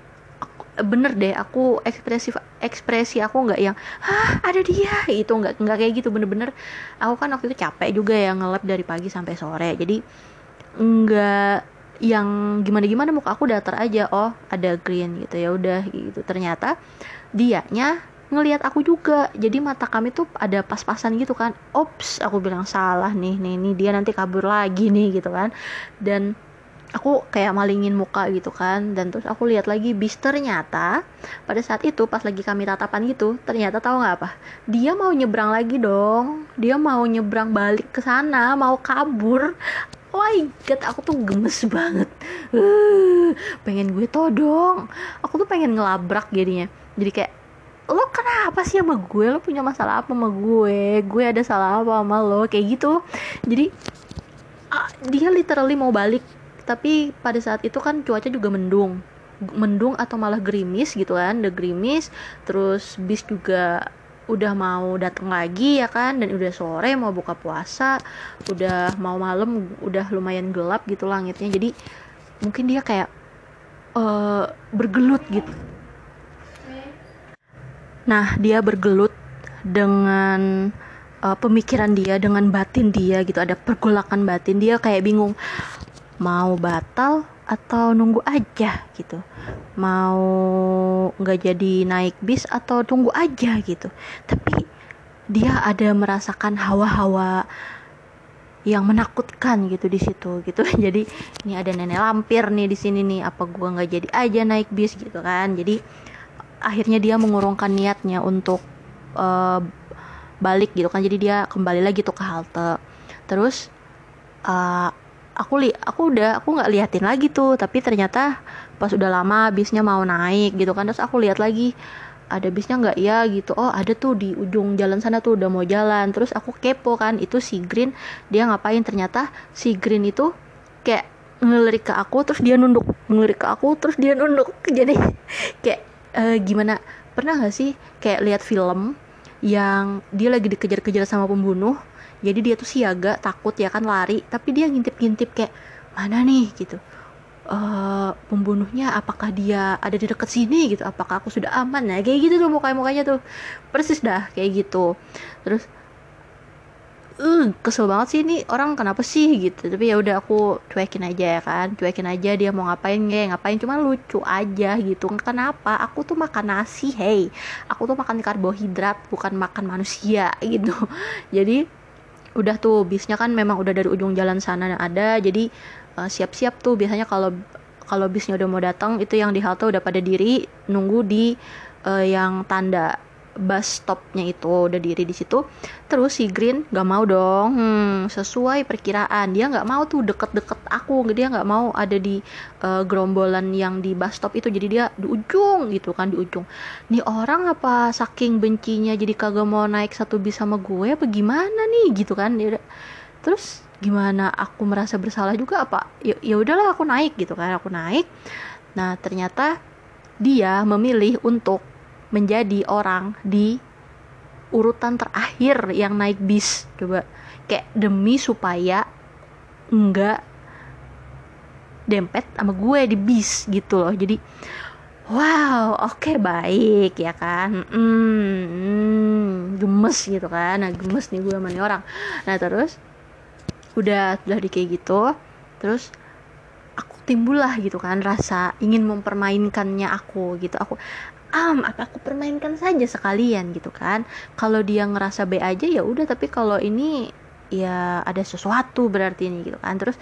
bener deh aku ekspresif ekspresi aku nggak yang ah ada dia? Itu nggak nggak kayak gitu bener-bener. Aku kan waktu itu capek juga ya ngelap dari pagi sampai sore. Jadi nggak yang gimana gimana muka aku datar aja oh ada green gitu. Ya udah gitu. Ternyata dianya ngelihat aku juga. Jadi mata kami tuh ada pas-pasan gitu kan. Ops aku bilang salah nih nih nih dia nanti kabur lagi nih gitu kan. Dan aku kayak malingin muka gitu kan. Dan terus aku lihat lagi bis ternyata pada saat itu pas lagi kami tatapan gitu ternyata tahu nggak apa? Dia mau nyebrang lagi dong. Dia mau nyebrang balik ke sana mau kabur. Oh my god aku tuh gemes banget. Uh, pengen gue todong aku tuh pengen ngelabrak jadinya. Jadi kayak lo kenapa sih sama gue? Lo punya masalah apa sama gue? Gue ada salah apa sama lo? Kayak gitu. Jadi uh, dia literally mau balik. Tapi pada saat itu kan cuaca juga mendung. Mendung atau malah gerimis gitu kan the gerimis. Terus bis juga udah mau datang lagi ya kan dan udah sore mau buka puasa. Udah mau malam udah lumayan gelap gitu langitnya. Jadi mungkin dia kayak uh, bergelut gitu nah dia bergelut dengan uh, pemikiran dia dengan batin dia gitu. Ada pergolakan batin. Dia kayak bingung mau batal atau nunggu aja gitu? Mau nggak jadi naik bis atau tunggu aja gitu? Tapi dia ada merasakan hawa-hawa yang menakutkan gitu di situ gitu. Jadi ini ada nenek lampir nih di sini nih apa gua nggak jadi aja naik bis? gitu kan. Jadi akhirnya dia mengurungkan niatnya untuk uh, balik gitu kan. Jadi dia kembali lagi tuh ke halte. Terus uh, aku li aku udah aku nggak liatin lagi tuh. Tapi ternyata pas udah lama bisnya mau naik gitu kan. Terus aku lihat lagi ada bisnya nggak ya? gitu. Oh ada tuh di ujung jalan sana tuh udah mau jalan. Terus aku kepo kan itu si Green dia ngapain? Ternyata si Green itu kayak ngelirik ke aku terus dia nunduk ngelirik ke aku terus dia nunduk. Jadi kayak uh, gimana? Pernah gak sih kayak lihat film yang dia lagi dikejar-kejar sama pembunuh jadi dia tuh siaga takut ya kan lari tapi dia ngintip-ngintip kayak mana nih? gitu. Uh, pembunuhnya apakah dia ada di dekat sini? gitu. Apakah aku sudah aman? Nah kayak gitu tuh mukanya mukanya tuh. Persis dah kayak gitu. Terus uh, kesel banget sih ini orang kenapa sih? Gitu. Tapi ya udah aku cuekin aja ya kan cuekin aja dia mau ngapain nggak ngapain. Cuma lucu aja gitu. Kenapa? Aku tuh makan nasi hey. Aku tuh makan karbohidrat bukan makan manusia. Gitu. Jadi udah tuh bisnya kan memang udah dari ujung jalan sana ada. Jadi uh, siap-siap tuh biasanya kalau kalau bisnya udah mau datang itu yang di halte udah pada diri nunggu di uh, yang tanda bus stopnya itu udah diri di situ terus si Green gak mau dong. Hmm, sesuai perkiraan. Dia nggak mau tuh deket-deket aku dia nggak mau ada di uh, gerombolan yang di bus stop itu. Jadi dia di ujung gitu kan di ujung. Nih orang apa saking bencinya jadi kagak mau naik satu bis sama gue apa gimana nih gitu kan? Dia terus gimana? Aku merasa bersalah juga apa? Ya, ya udahlah aku naik gitu kan aku naik. Nah ternyata dia memilih untuk menjadi orang di urutan terakhir yang naik bis. Coba kayak demi supaya enggak dempet sama gue di bis gitu loh. Jadi wow oke okay, baik ya kan? Hmm, gemes gitu kan? Nah gemes nih gue sama orang. Nah terus udah udah di kayak gitu terus aku timbul lah gitu kan rasa ingin mempermainkannya aku gitu. Aku am apa aku permainkan saja sekalian gitu kan. Kalau dia ngerasa B aja ya udah tapi kalau ini ya ada sesuatu berarti ini gitu kan. Terus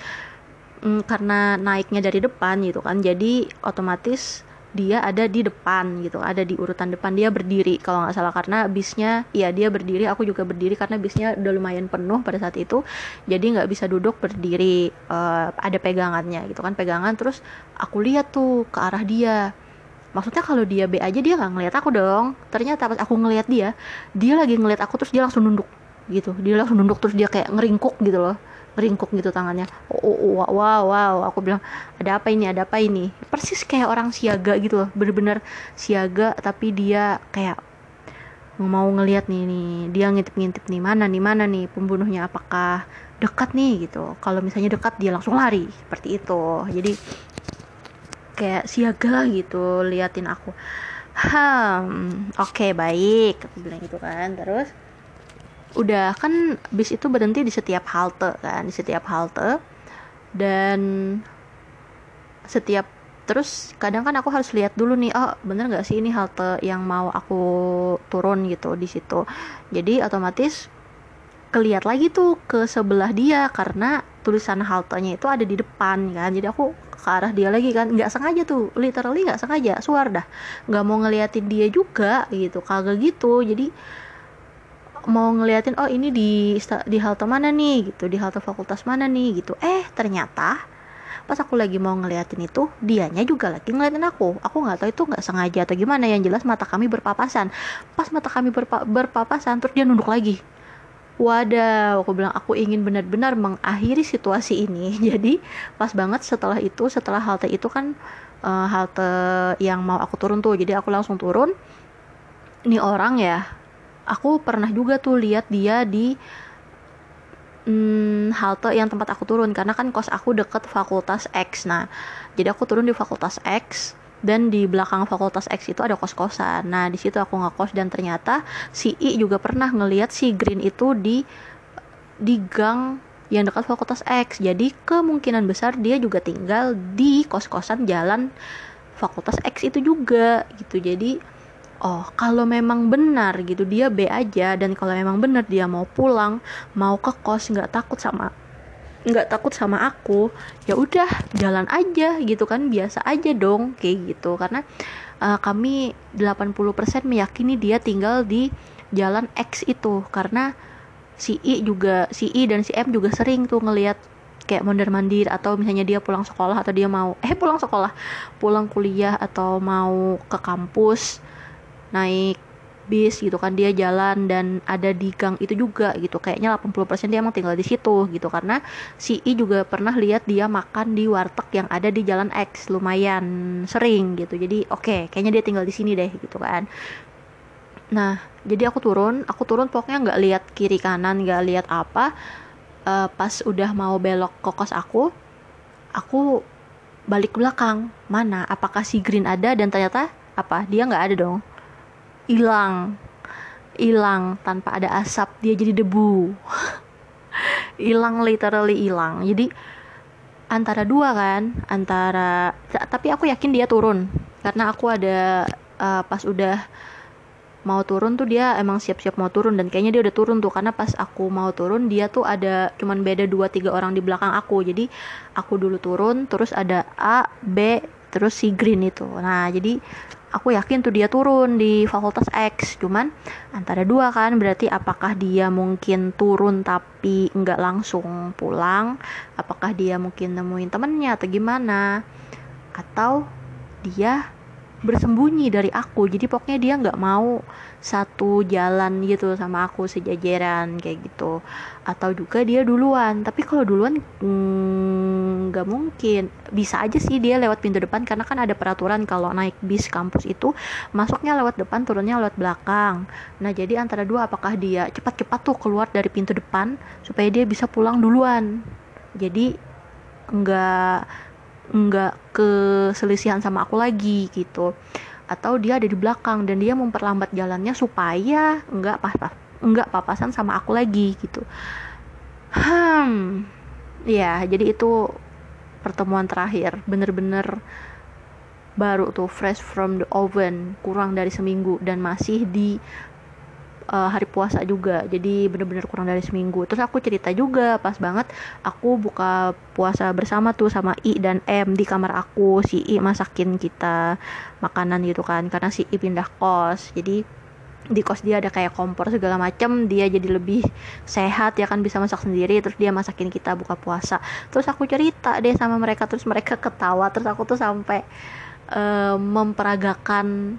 mm, karena naiknya dari depan gitu kan jadi otomatis dia ada di depan gitu ada di urutan depan. Dia berdiri kalau nggak salah karena bisnya ya dia berdiri aku juga berdiri karena bisnya udah lumayan penuh pada saat itu. Jadi nggak bisa duduk berdiri uh, ada pegangannya gitu kan pegangan. Terus aku lihat tuh ke arah dia maksudnya kalau dia B aja dia nggak ngeliat aku dong. Ternyata pas aku ngeliat dia dia lagi ngeliat aku terus dia langsung nunduk gitu. Dia langsung nunduk terus dia kayak ngeringkuk gitu loh. Ngeringkuk gitu tangannya. Oh, oh, oh wow wow aku bilang ada apa ini? Ada apa ini? Persis kayak orang siaga gitu loh. Bener-bener siaga tapi dia kayak mau ngeliat nih nih dia ngintip-ngintip nih mana nih mana nih? Pembunuhnya apakah dekat nih? gitu. Kalau misalnya dekat dia langsung lari. Seperti itu. Jadi kayak siaga gitu liatin aku hmm oke okay, baik aku bilang gitu kan. Terus udah kan bis itu berhenti di setiap halte kan di setiap halte. Dan setiap terus kadang kan aku harus lihat dulu nih oh bener nggak sih ini halte yang mau aku turun gitu di situ? Jadi otomatis keliat lagi tuh ke sebelah dia karena tulisan haltenya itu ada di depan kan. Jadi aku ke arah dia lagi kan. Nggak sengaja tuh literally nggak sengaja suar dah. Nggak mau ngeliatin dia juga gitu kagak gitu. Jadi mau ngeliatin oh ini di di halte mana nih? Gitu di halte fakultas mana nih? Gitu. Eh ternyata pas aku lagi mau ngeliatin itu dianya juga lagi ngeliatin aku. Aku nggak tahu itu nggak sengaja atau gimana. Yang jelas mata kami berpapasan. Pas mata kami berpa berpapasan terus dia nunduk lagi Wadah, aku bilang aku ingin benar-benar mengakhiri situasi ini. Jadi pas banget setelah itu, setelah halte itu kan uh, halte yang mau aku turun tuh. Jadi aku langsung turun. Ini orang ya, aku pernah juga tuh lihat dia di hmm, halte yang tempat aku turun karena kan kos aku deket fakultas X. Nah, jadi aku turun di fakultas X dan di belakang fakultas X itu ada kos-kosan. Nah di situ aku ngekos dan ternyata si I juga pernah ngelihat si Green itu di di gang yang dekat fakultas X. Jadi kemungkinan besar dia juga tinggal di kos-kosan jalan fakultas X itu juga gitu. Jadi oh kalau memang benar gitu dia B aja. Dan kalau memang benar dia mau pulang mau ke kos nggak takut sama nggak takut sama aku ya udah jalan aja gitu kan biasa aja dong kayak gitu. Karena uh, kami 80% meyakini dia tinggal di jalan X itu. Karena si I juga si I dan si M juga sering tuh ngelihat kayak mondar mandir atau misalnya dia pulang sekolah atau dia mau eh pulang sekolah pulang kuliah atau mau ke kampus naik bis gitu kan dia jalan dan ada di gang itu juga gitu. Kayaknya 80% dia emang tinggal di situ gitu karena si I juga pernah lihat dia makan di warteg yang ada di jalan X lumayan sering gitu. Jadi oke okay, kayaknya dia tinggal di sini deh gitu kan. Nah jadi aku turun aku turun pokoknya nggak lihat kiri kanan nggak lihat apa. Uh, pas udah mau belok ke kos aku aku balik belakang. Mana? Apakah si Green ada? Dan ternyata apa? Dia nggak ada dong hilang. Hilang tanpa ada asap dia jadi debu. Hilang literally hilang. Jadi antara dua kan antara tapi aku yakin dia turun. Karena aku ada uh, pas udah mau turun tuh dia emang siap-siap mau turun dan kayaknya dia udah turun tuh. Karena pas aku mau turun dia tuh ada cuman beda dua tiga orang di belakang aku. Jadi aku dulu turun terus ada A B terus si Green itu. Nah jadi aku yakin tuh dia turun di fakultas X. Cuman antara dua kan berarti apakah dia mungkin turun tapi nggak langsung pulang? Apakah dia mungkin nemuin temennya atau gimana? Atau dia bersembunyi dari aku jadi pokoknya dia nggak mau satu jalan gitu sama aku sejajaran kayak gitu. Atau juga dia duluan. Tapi kalau duluan mm, nggak mm, mungkin. Bisa aja sih dia lewat pintu depan karena kan ada peraturan kalau naik bis kampus itu masuknya lewat depan turunnya lewat belakang. Nah jadi antara dua apakah dia cepat-cepat tuh keluar dari pintu depan supaya dia bisa pulang duluan? Jadi nggak nggak keselisihan sama aku lagi gitu atau dia ada di belakang dan dia memperlambat jalannya supaya nggak pas pas nggak papasan sama aku lagi gitu. Hmm ya jadi itu pertemuan terakhir. Bener-bener baru tuh fresh from the oven kurang dari seminggu dan masih di uh, hari puasa juga. Jadi bener-bener kurang dari seminggu. Terus aku cerita juga pas banget aku buka puasa bersama tuh sama I dan M di kamar aku. Si I masakin kita makanan gitu kan karena si I pindah kos. Jadi di kos dia ada kayak kompor segala macem. Dia jadi lebih sehat ya kan bisa masak sendiri. Terus dia masakin kita buka puasa. Terus aku cerita deh sama mereka. Terus mereka ketawa. Terus aku tuh sampai uh, memperagakan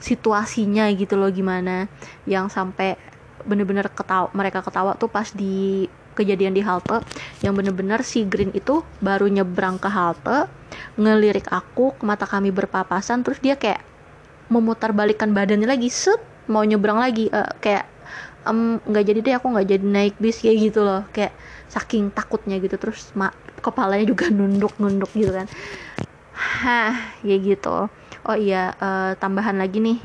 situasinya gitu loh gimana yang sampai bener-bener ketawa mereka ketawa tuh pas di kejadian di halte yang bener-bener si Green itu baru nyebrang ke halte ngelirik aku ke mata kami berpapasan terus dia kayak memutar balikan badannya lagi set mau nyebrang lagi uh, kayak nggak um, jadi deh aku nggak jadi naik bis kayak gitu loh kayak saking takutnya gitu terus kepalanya juga nunduk nunduk gitu kan. Hah kayak gitu oh iya uh, tambahan lagi nih.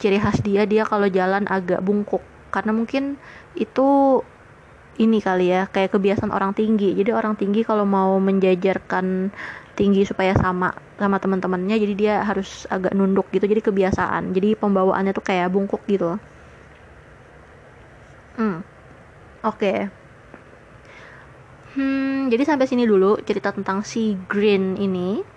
Ciri khas dia dia kalau jalan agak bungkuk. Karena mungkin itu ini kali ya kayak kebiasaan orang tinggi. Jadi orang tinggi kalau mau menjajarkan tinggi supaya sama sama teman-temannya jadi dia harus agak nunduk gitu. Jadi kebiasaan. Jadi pembawaannya tuh kayak bungkuk gitu. Hmm oke. Okay. hmm jadi sampai sini dulu cerita tentang si Green ini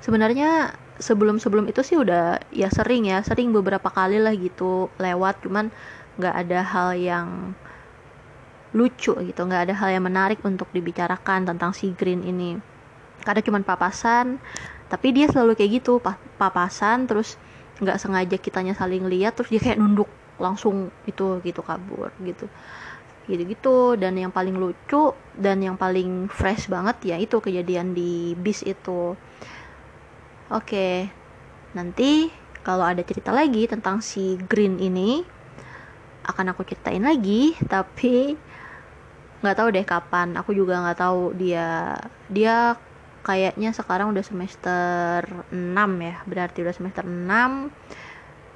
sebenarnya sebelum sebelum itu sih udah ya sering ya sering beberapa kali lah gitu lewat cuman nggak ada hal yang lucu gitu nggak ada hal yang menarik untuk dibicarakan tentang si Green ini. Karena cuman papasan tapi dia selalu kayak gitu papasan terus nggak sengaja kitanya saling lihat terus dia kayak nunduk langsung itu gitu kabur gitu. Gitu gitu dan yang paling lucu dan yang paling fresh banget ya itu kejadian di bis itu Oke, nanti kalau ada cerita lagi tentang si Green ini akan aku ceritain lagi, tapi nggak tahu deh kapan. Aku juga nggak tahu dia dia kayaknya sekarang udah semester 6 ya. Berarti udah semester 6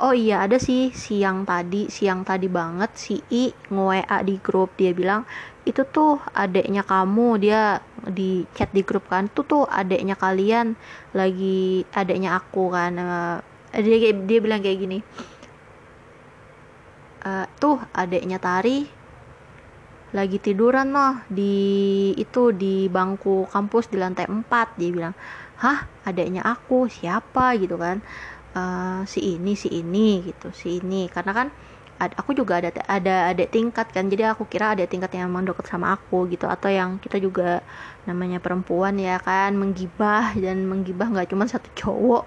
Oh iya ada sih siang tadi siang tadi banget si I nge-WA di grup. Dia bilang itu tuh adeknya kamu. Dia di chat di grup kan tuh tuh adeknya kalian lagi adeknya aku kan. Uh, dia dia bilang kayak gini uh, tuh adeknya Tari lagi tiduran loh di itu di bangku kampus di lantai 4 dia bilang hah adeknya aku siapa? Gitu kan uh, si ini si ini gitu si ini. Karena kan ad, aku juga ada ada adik tingkat kan jadi aku kira ada tingkat yang emang deket sama aku gitu atau yang kita juga namanya perempuan ya kan menggibah dan menggibah nggak cuma satu cowok.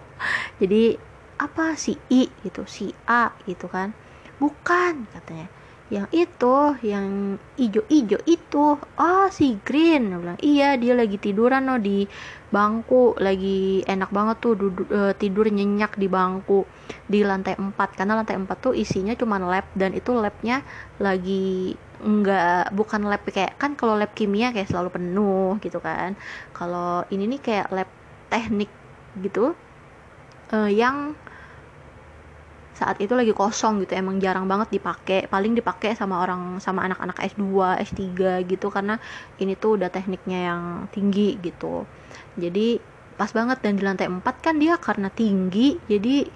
Jadi apa si I gitu si A gitu kan? Bukan katanya yang itu yang ijo-ijo itu. Oh si Green. Dia bilang iya dia lagi tiduran no di bangku. Lagi enak banget tuh duduk, uh, tidur nyenyak di bangku di lantai 4 karena lantai 4 tuh isinya cuma lab dan itu labnya lagi enggak bukan lab kayak kan kalau lab kimia kayak selalu penuh gitu kan. Kalau ini nih kayak lab teknik gitu uh, yang saat itu lagi kosong gitu emang jarang banget dipakai paling dipakai sama orang sama anak-anak S2 S3 gitu karena ini tuh udah tekniknya yang tinggi gitu. Jadi pas banget dan di lantai 4 kan dia karena tinggi jadi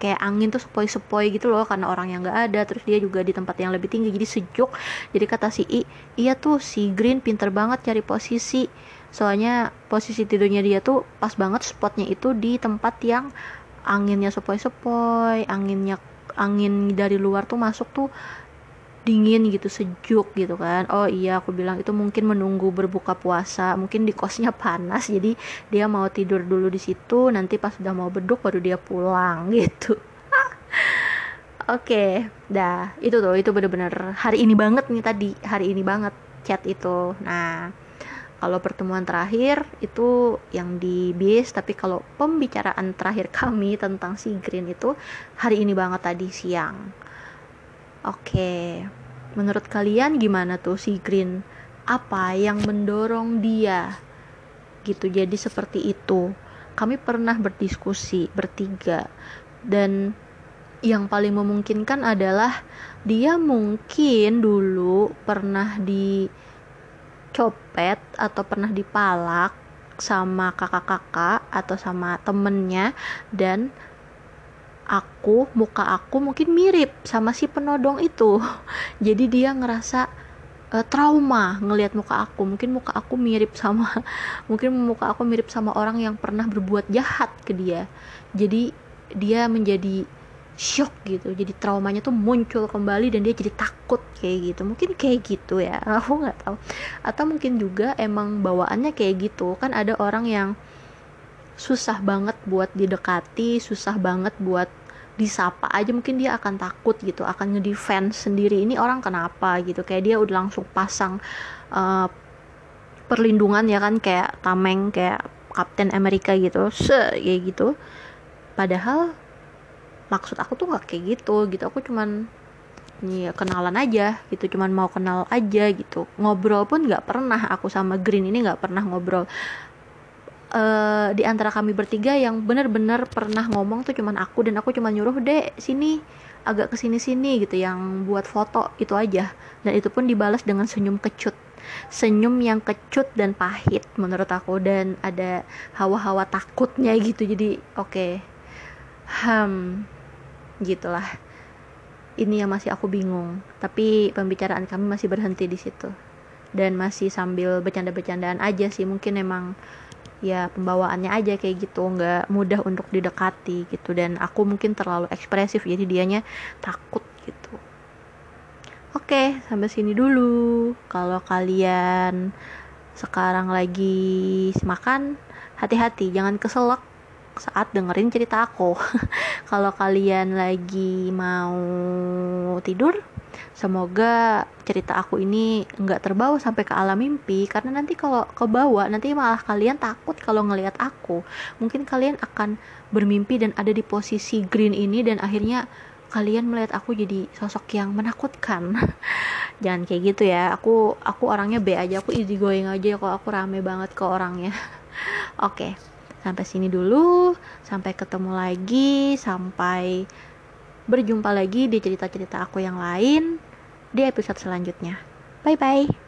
kayak angin tuh sepoi-sepoi gitu loh karena orang yang nggak ada. Terus dia juga di tempat yang lebih tinggi jadi sejuk. Jadi kata si I iya tuh si Green pinter banget cari posisi. Soalnya posisi tidurnya dia tuh pas banget spotnya itu di tempat yang anginnya sepoi-sepoi anginnya angin dari luar tuh masuk tuh dingin gitu sejuk gitu kan. Oh iya aku bilang itu mungkin menunggu berbuka puasa mungkin di kosnya panas jadi dia mau tidur dulu di situ nanti pas udah mau beduk baru dia pulang gitu. Oke okay, dah. Itu tuh itu bener-bener hari ini banget nih tadi hari ini banget chat itu. Nah kalau pertemuan terakhir itu yang di bis tapi kalau pembicaraan terakhir kami tentang si Green itu hari ini banget tadi siang. Oke menurut kalian gimana tuh si Green? Apa yang mendorong dia? Gitu jadi seperti itu. Kami pernah berdiskusi bertiga dan yang paling memungkinkan adalah dia mungkin dulu pernah di copet atau pernah dipalak sama kakak-kakak atau sama temennya dan aku muka aku mungkin mirip sama si penodong itu. Jadi dia ngerasa uh, trauma ngelihat muka aku. Mungkin muka aku mirip sama mungkin muka aku mirip sama orang yang pernah berbuat jahat ke dia. Jadi dia menjadi shock gitu. Jadi traumanya tuh muncul kembali dan dia jadi takut kayak gitu. Mungkin kayak gitu ya aku nggak tahu. Atau mungkin juga emang bawaannya kayak gitu. Kan ada orang yang susah banget buat didekati susah banget buat disapa aja. Mungkin dia akan takut gitu akan ngedefense sendiri. Ini orang kenapa gitu? Kayak dia udah langsung pasang uh, perlindungan ya kan? Kayak tameng kayak Kapten Amerika gitu. Se kayak gitu. Padahal maksud aku tuh nggak kayak gitu gitu. Aku cuman ya kenalan aja gitu. Cuman mau kenal aja gitu. Ngobrol pun nggak pernah. Aku sama Green ini nggak pernah ngobrol. Uh, di antara kami bertiga yang bener-bener pernah ngomong tuh cuman aku. Dan aku cuma nyuruh deh sini agak ke sini sini gitu yang buat foto itu aja. Dan itu pun dibalas dengan senyum kecut. Senyum yang kecut dan pahit menurut aku. Dan ada hawa-hawa takutnya gitu. Jadi oke. Okay. hmm gitulah. Ini yang masih aku bingung tapi pembicaraan kami masih berhenti di situ. Dan masih sambil bercanda-bercandaan aja sih mungkin emang ya pembawaannya aja kayak gitu nggak mudah untuk didekati gitu. Dan aku mungkin terlalu ekspresif jadi dianya takut gitu. Oke sampai sini dulu. Kalau kalian sekarang lagi makan hati-hati jangan keselak saat dengerin cerita aku. Kalau kalian lagi mau tidur, semoga cerita aku ini nggak terbawa sampai ke alam mimpi karena nanti kalau kebawa nanti malah kalian takut kalau ngelihat aku. Mungkin kalian akan bermimpi dan ada di posisi green ini dan akhirnya kalian melihat aku jadi sosok yang menakutkan. Jangan kayak gitu ya. Aku aku orangnya B aja, aku easy going aja kok aku rame banget ke orangnya. Oke, sampai sini dulu. Sampai ketemu lagi, sampai berjumpa lagi di cerita-cerita aku yang lain di episode selanjutnya. Bye bye.